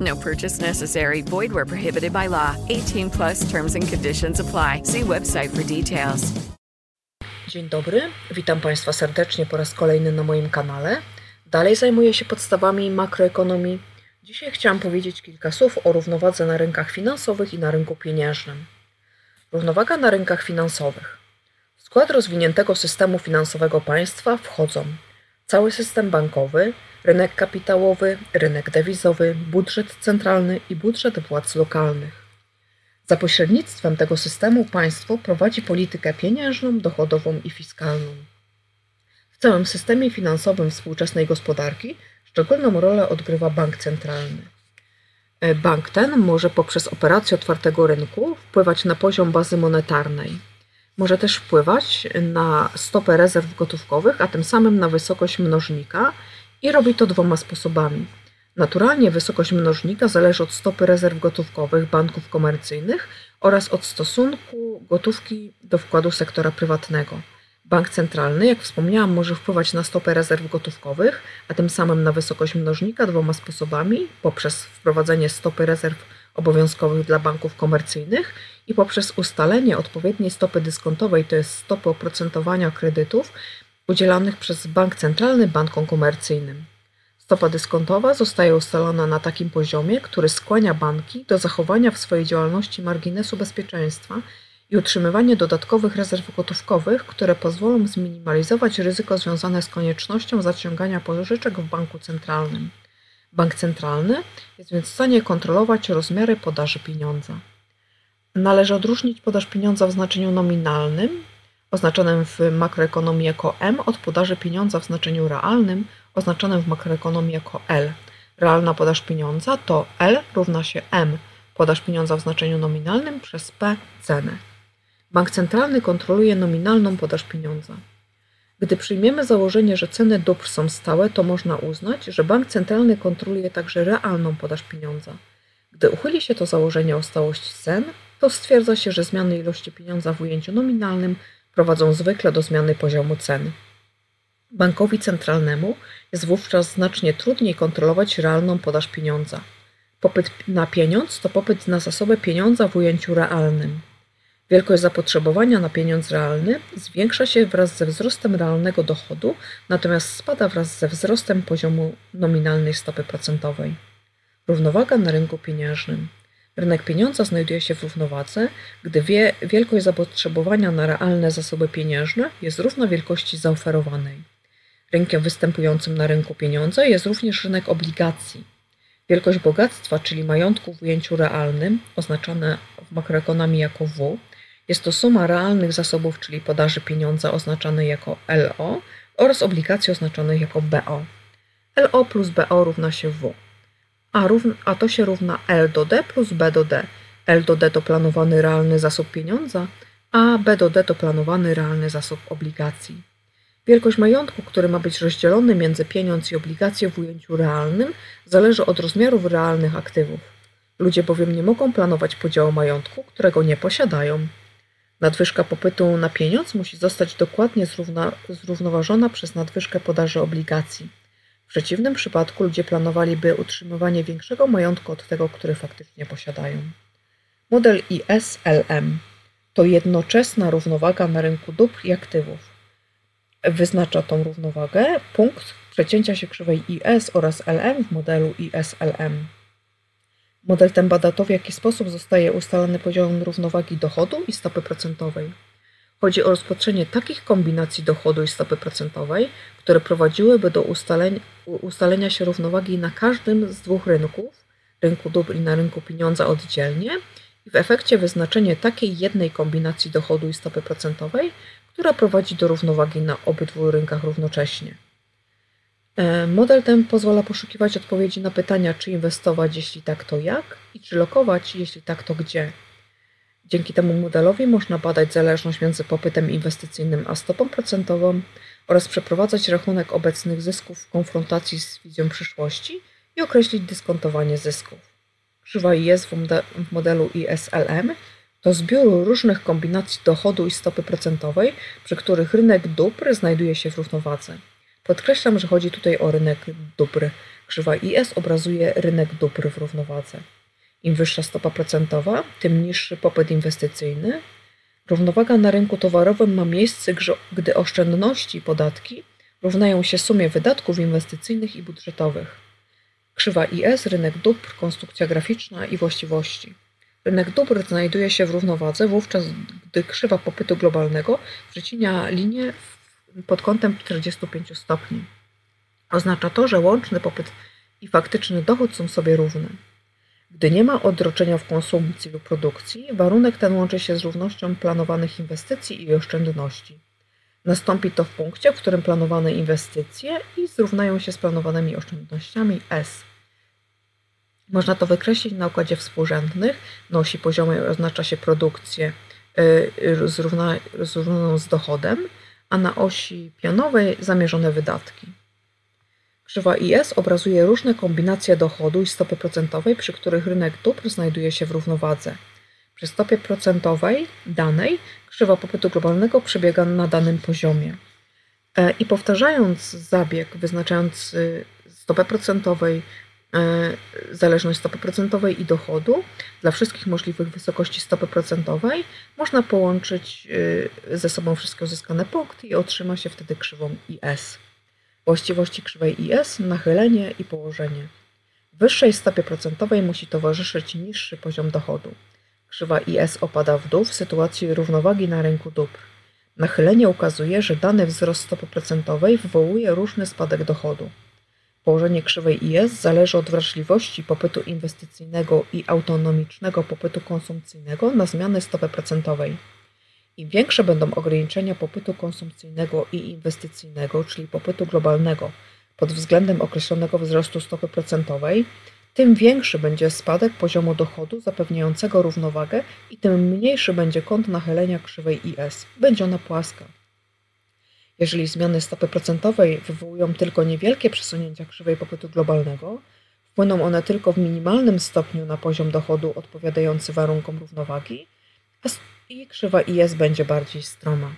No purchase necessary. Void where prohibited by law. 18 plus terms and conditions apply. See website for details. Dzień dobry, witam Państwa serdecznie po raz kolejny na moim kanale. Dalej zajmuję się podstawami makroekonomii. Dzisiaj chciałam powiedzieć kilka słów o równowadze na rynkach finansowych i na rynku pieniężnym. Równowaga na rynkach finansowych. W skład rozwiniętego systemu finansowego państwa wchodzą cały system bankowy, rynek kapitałowy, rynek dewizowy, budżet centralny i budżet władz lokalnych. Za pośrednictwem tego systemu państwo prowadzi politykę pieniężną, dochodową i fiskalną. W całym systemie finansowym współczesnej gospodarki szczególną rolę odgrywa bank centralny. E, bank ten może poprzez operację otwartego rynku wpływać na poziom bazy monetarnej. Może też wpływać na stopę rezerw gotówkowych, a tym samym na wysokość mnożnika i robi to dwoma sposobami. Naturalnie wysokość mnożnika zależy od stopy rezerw gotówkowych banków komercyjnych oraz od stosunku gotówki do wkładu sektora prywatnego. Bank centralny, jak wspomniałam, może wpływać na stopę rezerw gotówkowych, a tym samym na wysokość mnożnika dwoma sposobami: poprzez wprowadzenie stopy rezerw obowiązkowych dla banków komercyjnych i poprzez ustalenie odpowiedniej stopy dyskontowej, to jest stopy oprocentowania kredytów udzielanych przez bank centralny bankom komercyjnym. Stopa dyskontowa zostaje ustalona na takim poziomie, który skłania banki do zachowania w swojej działalności marginesu bezpieczeństwa i utrzymywania dodatkowych rezerw gotówkowych, które pozwolą zminimalizować ryzyko związane z koniecznością zaciągania pożyczek w banku centralnym. Bank centralny jest więc w stanie kontrolować rozmiary podaży pieniądza. Należy odróżnić podaż pieniądza w znaczeniu nominalnym, oznaczonym w makroekonomii jako M, od podaży pieniądza w znaczeniu realnym, oznaczonym w makroekonomii jako L. Realna podaż pieniądza to L równa się M, podaż pieniądza w znaczeniu nominalnym przez P cenę. Bank centralny kontroluje nominalną podaż pieniądza. Gdy przyjmiemy założenie, że ceny dóbr są stałe, to można uznać, że bank centralny kontroluje także realną podaż pieniądza. Gdy uchyli się to założenie o stałości cen, to stwierdza się, że zmiany ilości pieniądza w ujęciu nominalnym prowadzą zwykle do zmiany poziomu cen. Bankowi centralnemu jest wówczas znacznie trudniej kontrolować realną podaż pieniądza. Popyt na pieniądz to popyt na zasoby pieniądza w ujęciu realnym. Wielkość zapotrzebowania na pieniądz realny zwiększa się wraz ze wzrostem realnego dochodu, natomiast spada wraz ze wzrostem poziomu nominalnej stopy procentowej. Równowaga na rynku pieniężnym. Rynek pieniądza znajduje się w równowadze, gdy wie, wielkość zapotrzebowania na realne zasoby pieniężne jest równa wielkości zaoferowanej. Rynkiem występującym na rynku pieniądza jest również rynek obligacji. Wielkość bogactwa, czyli majątku w ujęciu realnym, oznaczane w makroekonomii jako W, jest to suma realnych zasobów, czyli podaży pieniądza oznaczanej jako LO oraz obligacji oznaczonych jako BO. LO plus BO równa się W. A, a to się równa L do D plus B do D. L do D to planowany realny zasób pieniądza, a B do D to planowany realny zasób obligacji. Wielkość majątku, który ma być rozdzielony między pieniądz i obligacje w ujęciu realnym, zależy od rozmiarów realnych aktywów. Ludzie bowiem nie mogą planować podziału majątku, którego nie posiadają. Nadwyżka popytu na pieniądz musi zostać dokładnie zrówna, zrównoważona przez nadwyżkę podaży obligacji. W przeciwnym przypadku ludzie planowaliby utrzymywanie większego majątku od tego, który faktycznie posiadają. Model ISLM to jednoczesna równowaga na rynku dóbr i aktywów. Wyznacza tą równowagę punkt przecięcia się krzywej IS oraz LM w modelu ISLM. Model ten bada to, w jaki sposób zostaje ustalany poziom równowagi dochodu i stopy procentowej. Chodzi o rozpatrzenie takich kombinacji dochodu i stopy procentowej, które prowadziłyby do ustalenia, ustalenia się równowagi na każdym z dwóch rynków, rynku dóbr i na rynku pieniądza oddzielnie, i w efekcie wyznaczenie takiej jednej kombinacji dochodu i stopy procentowej, która prowadzi do równowagi na obydwu rynkach równocześnie. E, model ten pozwala poszukiwać odpowiedzi na pytania, czy inwestować, jeśli tak, to jak, i czy lokować, jeśli tak, to gdzie. Dzięki temu modelowi można badać zależność między popytem inwestycyjnym a stopą procentową oraz przeprowadzać rachunek obecnych zysków w konfrontacji z wizją przyszłości i określić dyskontowanie zysków. Krzywa IS w modelu ISLM to zbiór różnych kombinacji dochodu i stopy procentowej, przy których rynek dóbr znajduje się w równowadze. Podkreślam, że chodzi tutaj o rynek dóbr. Krzywa IS obrazuje rynek dóbr w równowadze. Im wyższa stopa procentowa, tym niższy popyt inwestycyjny. Równowaga na rynku towarowym ma miejsce, gdy oszczędności i podatki równają się sumie wydatków inwestycyjnych i budżetowych. Krzywa IS, rynek dóbr, konstrukcja graficzna i właściwości. Rynek dóbr znajduje się w równowadze wówczas, gdy krzywa popytu globalnego przecina linię pod kątem 45 stopni. Oznacza to, że łączny popyt i faktyczny dochód są sobie równe. Gdy nie ma odroczenia w konsumpcji lub produkcji, warunek ten łączy się z równością planowanych inwestycji i oszczędności. Nastąpi to w punkcie, w którym planowane inwestycje i zrównają się z planowanymi oszczędnościami S. Można to wykreślić na układzie współrzędnych. Na osi oznacza się produkcję y, zrównaną z dochodem, a na osi pionowej zamierzone wydatki. Krzywa IS obrazuje różne kombinacje dochodu i stopy procentowej, przy których rynek dóbr znajduje się w równowadze. Przy stopie procentowej danej krzywa popytu globalnego przebiega na danym poziomie. E, I powtarzając zabieg, wyznaczając y, stopę procentowej, zależność stopy procentowej i dochodu dla wszystkich możliwych wysokości stopy procentowej, można połączyć y, ze sobą wszystkie uzyskane punkty i otrzyma się wtedy krzywą IS. Właściwości krzywej IS, nachylenie i położenie. Wyższej stopie procentowej musi towarzyszyć niższy poziom dochodu. Krzywa IS opada w dół w sytuacji równowagi na rynku dóbr. Nachylenie ukazuje, że dany wzrost stopy procentowej wywołuje różny spadek dochodu. Położenie krzywej IS zależy od wrażliwości popytu inwestycyjnego i autonomicznego popytu konsumpcyjnego na zmiany stopy procentowej. Im większe będą ograniczenia popytu konsumpcyjnego i inwestycyjnego, czyli popytu globalnego, pod względem określonego wzrostu stopy procentowej, tym większy będzie spadek poziomu dochodu zapewniającego równowagę i tym mniejszy będzie kąt nachylenia krzywej IS. Będzie ona płaska. Jeżeli zmiany stopy procentowej wywołują tylko niewielkie przesunięcia krzywej popytu globalnego, wpłyną one tylko w minimalnym stopniu na poziom dochodu odpowiadający warunkom równowagi, i krzywa IS będzie bardziej stroma.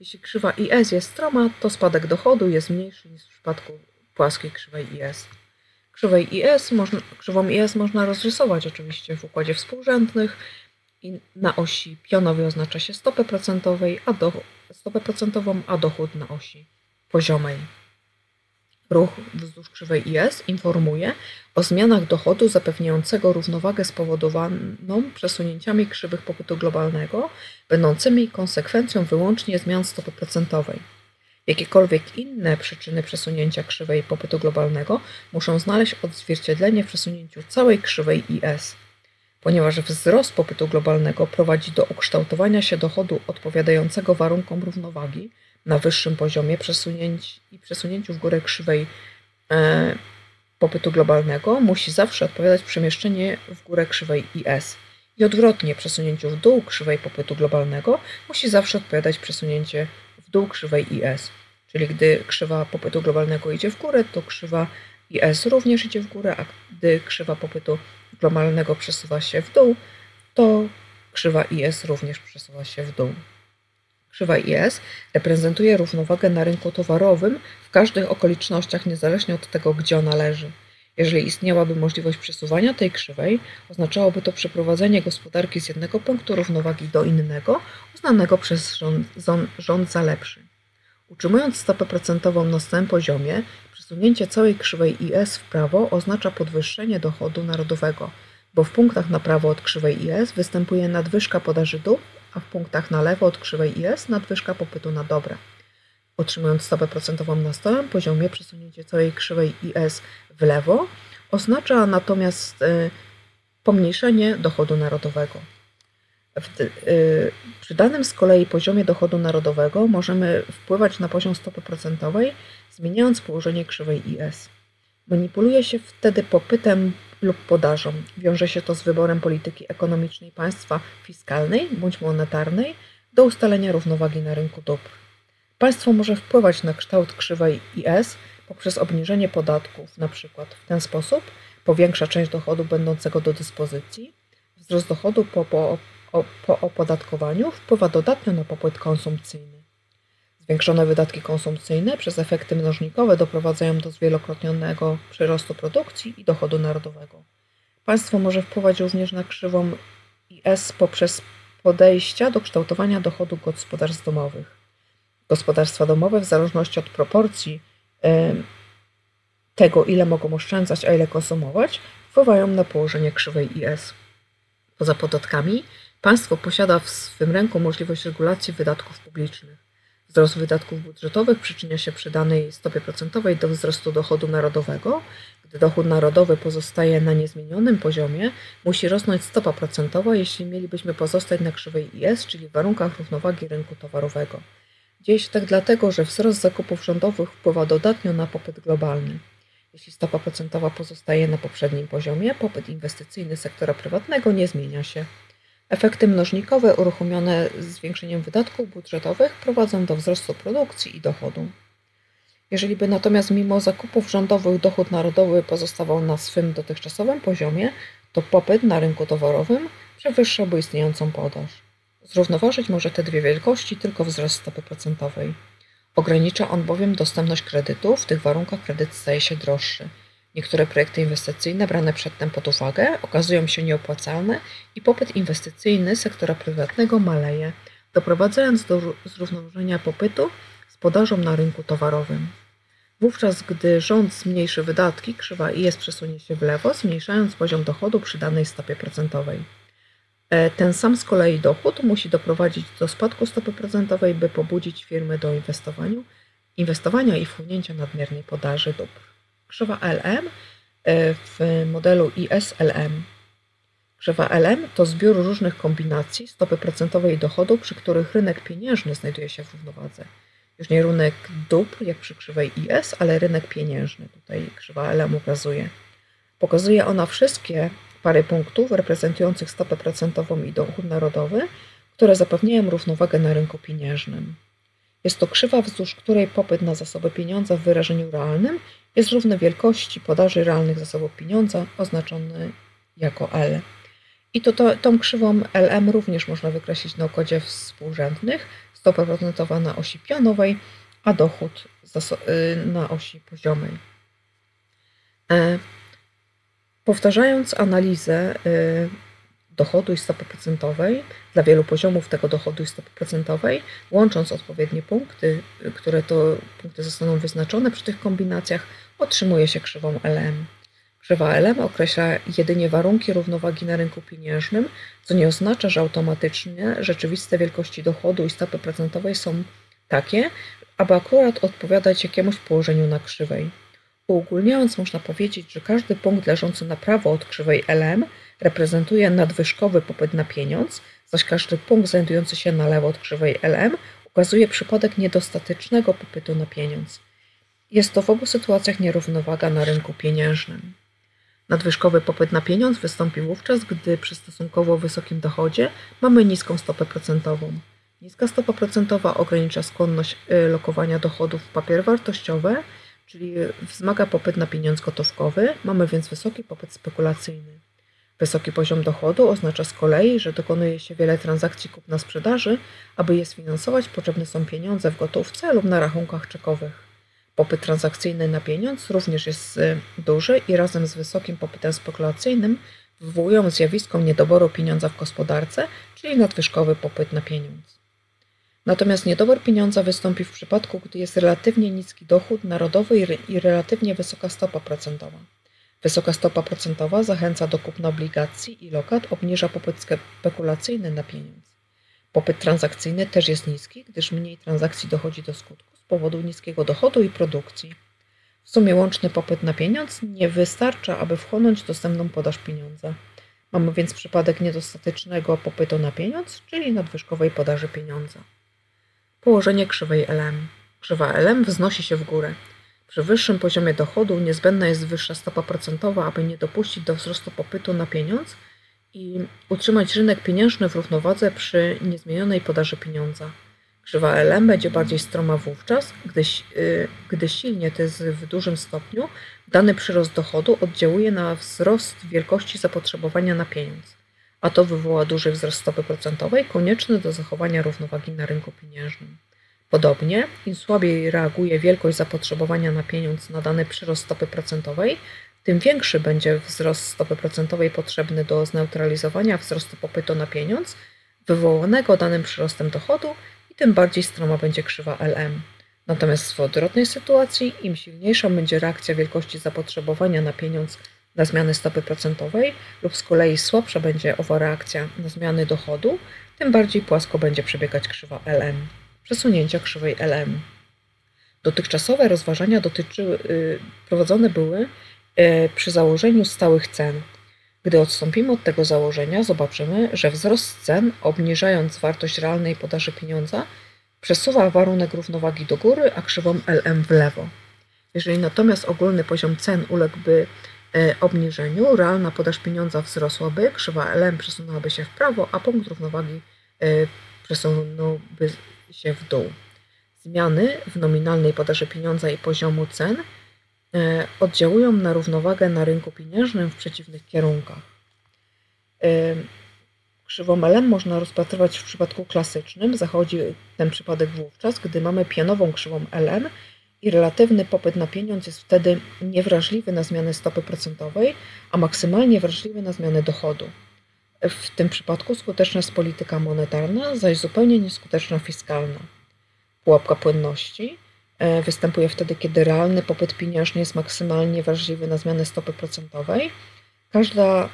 Jeśli krzywa IS jest stroma, to spadek dochodu jest mniejszy niż w przypadku płaskiej krzywej IS. Krzywej IS można, krzywą IS można rozrysować oczywiście w układzie współrzędnych i na osi pionowej oznacza się stopę, procentowej, a do, stopę procentową, a dochód na osi poziomej. Ruch wzdłuż krzywej IS informuje o zmianach dochodu zapewniającego równowagę spowodowaną przesunięciami krzywych popytu globalnego, będącymi konsekwencją wyłącznie zmian stopy procentowej. Jakiekolwiek inne przyczyny przesunięcia krzywej popytu globalnego muszą znaleźć odzwierciedlenie w przesunięciu całej krzywej IS. Ponieważ wzrost popytu globalnego prowadzi do ukształtowania się dochodu odpowiadającego warunkom równowagi, na wyższym poziomie przesunięć i przesunięciu w górę krzywej e, popytu globalnego musi zawsze odpowiadać przemieszczenie w górę krzywej IS. I odwrotnie, przesunięciu w dół krzywej popytu globalnego musi zawsze odpowiadać przesunięcie w dół krzywej IS. Czyli gdy krzywa popytu globalnego idzie w górę, to krzywa IS również idzie w górę, a gdy krzywa popytu globalnego przesuwa się w dół, to krzywa IS również przesuwa się w dół. Krzywa IS reprezentuje równowagę na rynku towarowym w każdych okolicznościach, niezależnie od tego, gdzie ona leży. Jeżeli istniałaby możliwość przesuwania tej krzywej, oznaczałoby to przeprowadzenie gospodarki z jednego punktu równowagi do innego, uznanego przez rząd, rząd za lepszy. Utrzymując stopę procentową na stałym poziomie, przesunięcie całej krzywej IS w prawo oznacza podwyższenie dochodu narodowego, bo w punktach na prawo od krzywej IS występuje nadwyżka podaży dóbr a w punktach na lewo od krzywej IS nadwyżka popytu na dobre. Utrzymując stopę procentową na stałym poziomie, przesunięcie całej krzywej IS w lewo oznacza natomiast y, pomniejszenie dochodu narodowego. W, y, przy danym z kolei poziomie dochodu narodowego możemy wpływać na poziom stopy procentowej, zmieniając położenie krzywej IS. Manipuluje się wtedy popytem lub podażą. Wiąże się to z wyborem polityki ekonomicznej państwa fiskalnej bądź monetarnej do ustalenia równowagi na rynku dóbr. Państwo może wpływać na kształt krzywej IS poprzez obniżenie podatków, na przykład w ten sposób powiększa część dochodu będącego do dyspozycji. Wzrost dochodu po, po, po opodatkowaniu wpływa dodatnio na popyt konsumpcyjny. Zwiększone wydatki konsumpcyjne przez efekty mnożnikowe doprowadzają do zwielokrotnionego przyrostu produkcji i dochodu narodowego. Państwo może wpływać również na krzywą IS poprzez podejścia do kształtowania dochodu gospodarstw domowych. Gospodarstwa domowe, w zależności od proporcji tego, ile mogą oszczędzać, a ile konsumować, wpływają na położenie krzywej IS. Poza podatkami, państwo posiada w swym ręku możliwość regulacji wydatków publicznych. Wzrost wydatków budżetowych przyczynia się przy danej stopie procentowej do wzrostu dochodu narodowego. Gdy dochód narodowy pozostaje na niezmienionym poziomie, musi rosnąć stopa procentowa, jeśli mielibyśmy pozostać na krzywej IS, czyli w warunkach równowagi rynku towarowego. Dzieje się tak dlatego, że wzrost zakupów rządowych wpływa dodatnio na popyt globalny. Jeśli stopa procentowa pozostaje na poprzednim poziomie, popyt inwestycyjny sektora prywatnego nie zmienia się. Efekty mnożnikowe uruchomione zwiększeniem wydatków budżetowych prowadzą do wzrostu produkcji i dochodu. Jeżeli by natomiast mimo zakupów rządowych dochód narodowy pozostawał na swym dotychczasowym poziomie, to popyt na rynku towarowym przewyższałby istniejącą podaż. Zrównoważyć może te dwie wielkości tylko wzrost stopy procentowej. Ogranicza on bowiem dostępność kredytu, w tych warunkach kredyt staje się droższy. Niektóre projekty inwestycyjne brane przedtem pod uwagę okazują się nieopłacalne i popyt inwestycyjny sektora prywatnego maleje, doprowadzając do zrównoważenia popytu z podażą na rynku towarowym. Wówczas, gdy rząd zmniejszy wydatki, krzywa IS przesunie się w lewo, zmniejszając poziom dochodu przy danej stopie procentowej. E, ten sam z kolei dochód musi doprowadzić do spadku stopy procentowej, by pobudzić firmy do inwestowania, inwestowania i wchłonięcia nadmiernej podaży dóbr. Krzywa LM e, w modelu ISLM. Krzywa LM to zbiór różnych kombinacji stopy procentowej dochodu, przy których rynek pieniężny znajduje się w równowadze. Już nie rynek dóbr, jak przy krzywej IS, ale rynek pieniężny. Tutaj krzywa LM ukazuje. Pokazuje ona wszystkie pary punktów reprezentujących stopę procentową i dochód narodowy, które zapewniają równowagę na rynku pieniężnym. Jest to krzywa, wzdłuż której popyt na zasoby pieniądza w wyrażeniu realnym jest równy wielkości podaży realnych zasobów pieniądza, oznaczony jako L. I to, to tą krzywą LM również można wykreślić na układzie współrzędnych, stopa procentowa na osi pionowej, a dochód y, na osi poziomej. E, Powtarzając analizę y, dochodu i stopy procentowej dla wielu poziomów tego dochodu i stopy procentowej, łącząc odpowiednie punkty, y, które to punkty zostaną wyznaczone przy tych kombinacjach, otrzymuje się krzywą LM. Krzywa LM określa jedynie warunki równowagi na rynku pieniężnym, co nie oznacza, że automatycznie rzeczywiste wielkości dochodu i stopy procentowej są takie, aby akurat odpowiadać jakiemuś położeniu na krzywej. Uogólniając można powiedzieć, że każdy punkt leżący na prawo od krzywej LM reprezentuje nadwyżkowy popyt na pieniądz, zaś każdy punkt znajdujący się na lewo od krzywej LM ukazuje przypadek niedostatecznego popytu na pieniądz. Jest to w obu sytuacjach nierównowaga na rynku pieniężnym. Nadwyżkowy popyt na pieniądz wystąpi wówczas, gdy przy stosunkowo wysokim dochodzie mamy niską stopę procentową. Niska stopa procentowa ogranicza skłonność y, lokowania dochodów w papiery wartościowe czyli wzmaga popyt na pieniądz gotówkowy, mamy więc wysoki popyt spekulacyjny. Wysoki poziom dochodu oznacza z kolei, że dokonuje się wiele transakcji kupna-sprzedaży, aby je sfinansować potrzebne są pieniądze w gotówce lub na rachunkach czekowych. Popyt transakcyjny na pieniądz również jest y, duży i razem z wysokim popytem spekulacyjnym wywołują zjawisko niedoboru pieniądza w gospodarce, czyli nadwyżkowy popyt na pieniądz. Natomiast niedobór pieniądza wystąpi w przypadku, gdy jest relatywnie niski dochód narodowy i relatywnie wysoka stopa procentowa. Wysoka stopa procentowa zachęca do kupna obligacji i lokat, obniża popyt spekulacyjny na pieniądz. Popyt transakcyjny też jest niski, gdyż mniej transakcji dochodzi do skutku powodu niskiego dochodu i produkcji. W sumie łączny popyt na pieniądz nie wystarcza, aby wchłonąć dostępną podaż pieniądza. Mamy więc przypadek niedostatecznego popytu na pieniądz, czyli nadwyżkowej podaży pieniądza. Położenie krzywej LM. Krzywa LM wznosi się w górę. Przy wyższym poziomie dochodu niezbędna jest wyższa stopa procentowa, aby nie dopuścić do wzrostu popytu na pieniądz i utrzymać rynek pieniężny w równowadze przy niezmienionej podaży pieniądza. Krzywa LM będzie bardziej stroma wówczas, gdy, y, gdy silnie, to jest w dużym stopniu, dany przyrost dochodu oddziałuje na wzrost wielkości zapotrzebowania na pieniądz, a to wywoła duży wzrost stopy procentowej konieczny do zachowania równowagi na rynku pieniężnym. Podobnie, im słabiej reaguje wielkość zapotrzebowania na pieniądz na dany przyrost stopy procentowej, tym większy będzie wzrost stopy procentowej potrzebny do zneutralizowania wzrostu popytu na pieniądz wywołanego danym przyrostem dochodu i tym bardziej stroma będzie krzywa LM. Natomiast w odwrotnej sytuacji, im silniejsza będzie reakcja wielkości zapotrzebowania na pieniądz na zmiany stopy procentowej lub z kolei słabsza będzie owa reakcja na zmiany dochodu, tym bardziej płasko będzie przebiegać krzywa LM. Przesunięcia krzywej LM. Dotychczasowe rozważania dotyczyły, yy, prowadzone były yy, przy założeniu stałych cen. Gdy odstąpimy od tego założenia, zobaczymy, że wzrost cen, obniżając wartość realnej podaży pieniądza, przesuwa warunek równowagi do góry, a krzywą LM w lewo. Jeżeli natomiast ogólny poziom cen uległby e, obniżeniu, realna podaż pieniądza wzrosłaby, krzywa LM przesunęłaby się w prawo, a punkt równowagi e, przesunąłby się w dół. Zmiany w nominalnej podaży pieniądza i poziomu cen oddziałują na równowagę na rynku pieniężnym w przeciwnych kierunkach. Krzywą LM można rozpatrywać w przypadku klasycznym. Zachodzi ten przypadek wówczas, gdy mamy pianową krzywą LM i relatywny popyt na pieniądz jest wtedy niewrażliwy na zmiany stopy procentowej, a maksymalnie wrażliwy na zmiany dochodu. W tym przypadku skuteczna jest polityka monetarna, zaś zupełnie nieskuteczna fiskalna. Pułapka płynności e, występuje wtedy, kiedy realny popyt pieniężny jest maksymalnie wrażliwy na zmiany stopy procentowej. Każda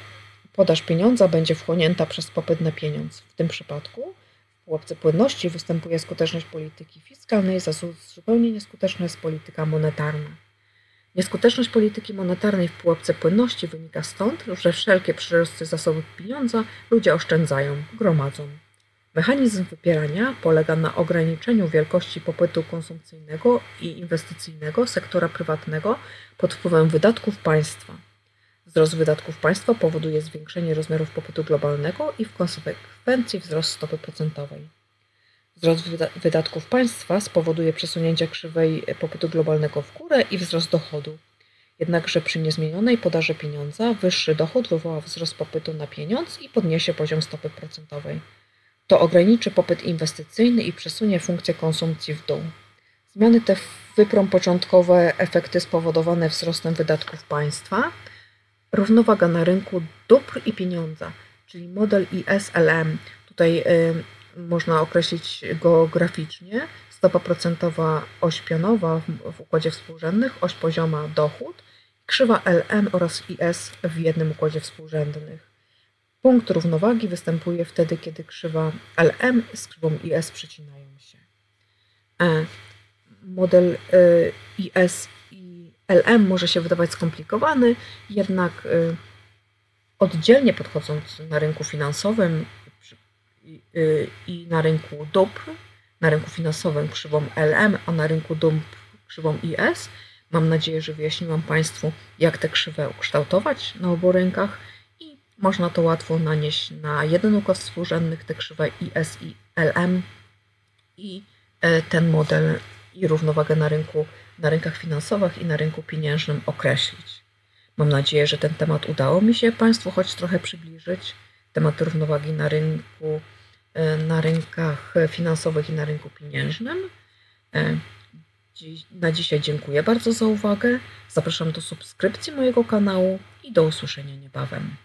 Podaż pieniądza będzie wchłonięta przez popyt na pieniądz. W tym przypadku w pułapce płynności występuje skuteczność polityki fiskalnej, za zupełnie nieskuteczna jest polityka monetarna. Nieskuteczność polityki monetarnej w pułapce płynności wynika stąd, że wszelkie przyrosty zasobów pieniądza ludzie oszczędzają, gromadzą. Mechanizm wypierania polega na ograniczeniu wielkości popytu konsumpcyjnego i inwestycyjnego sektora prywatnego pod wpływem wydatków państwa. Wzrost wydatków państwa powoduje zwiększenie rozmiarów popytu globalnego i w konsekwencji wzrost stopy procentowej. Wzrost wydatków państwa spowoduje przesunięcie krzywej popytu globalnego w górę i wzrost dochodu. Jednakże przy niezmienionej podaży pieniądza wyższy dochód wywoła wzrost popytu na pieniądz i podniesie poziom stopy procentowej. To ograniczy popyt inwestycyjny i przesunie funkcję konsumpcji w dół. Zmiany te wyprą początkowe efekty spowodowane wzrostem wydatków państwa, równowaga na rynku dóbr i pieniądza, czyli model ISLM. Tutaj y, można określić go graficznie. Stopa procentowa oś pionowa w, w układzie współrzędnych, oś pozioma dochód, krzywa LM oraz IS w jednym układzie współrzędnych. Punkt równowagi występuje wtedy, kiedy krzywa LM z krzywą IS przecinają się. E, model y, IS LM może się wydawać skomplikowany, jednak y, oddzielnie podchodząc na rynku finansowym y, i na rynku dóbr, na rynku finansowym krzywą LM, a na rynku dóbr krzywą IS, mam nadzieję, że wyjaśniłam Państwu, jak te krzywe ukształtować na obu rynkach i można to łatwo nanieść na jeden układ współrzędnych, te krzywe IS i LM i e, ten model i równowagę na rynku na rynkach finansowych i na rynku pieniężnym określić. Mam nadzieję, że ten temat udało mi się Państwu choć trochę przybliżyć. Temat równowagi na rynku, e, na rynkach finansowych i na rynku pieniężnym. E, na dzisiaj dziękuję bardzo za uwagę. Zapraszam do subskrypcji mojego kanału i do usłyszenia niebawem.